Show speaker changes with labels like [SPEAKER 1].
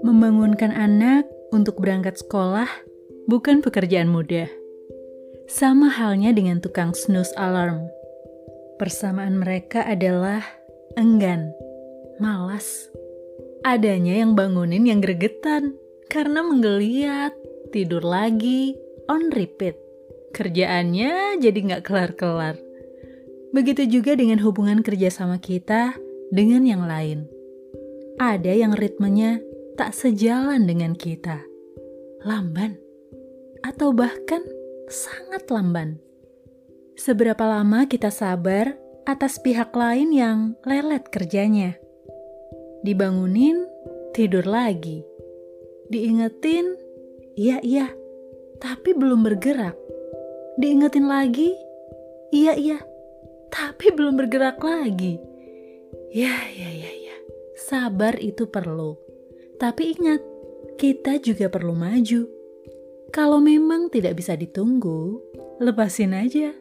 [SPEAKER 1] Membangunkan anak untuk berangkat sekolah bukan pekerjaan mudah. Sama halnya dengan tukang snooze alarm. Persamaan mereka adalah enggan, malas. Adanya yang bangunin yang gregetan karena menggeliat, tidur lagi, on repeat. Kerjaannya jadi nggak kelar-kelar. Begitu juga dengan hubungan kerja sama kita dengan yang lain. Ada yang ritmenya tak sejalan dengan kita. Lamban. Atau bahkan sangat lamban. Seberapa lama kita sabar atas pihak lain yang lelet kerjanya. Dibangunin, tidur lagi. Diingetin, iya iya, tapi belum bergerak. Diingetin lagi, iya iya, tapi belum bergerak lagi. Ya, ya, ya, ya. Sabar itu perlu. Tapi ingat, kita juga perlu maju. Kalau memang tidak bisa ditunggu, lepasin aja.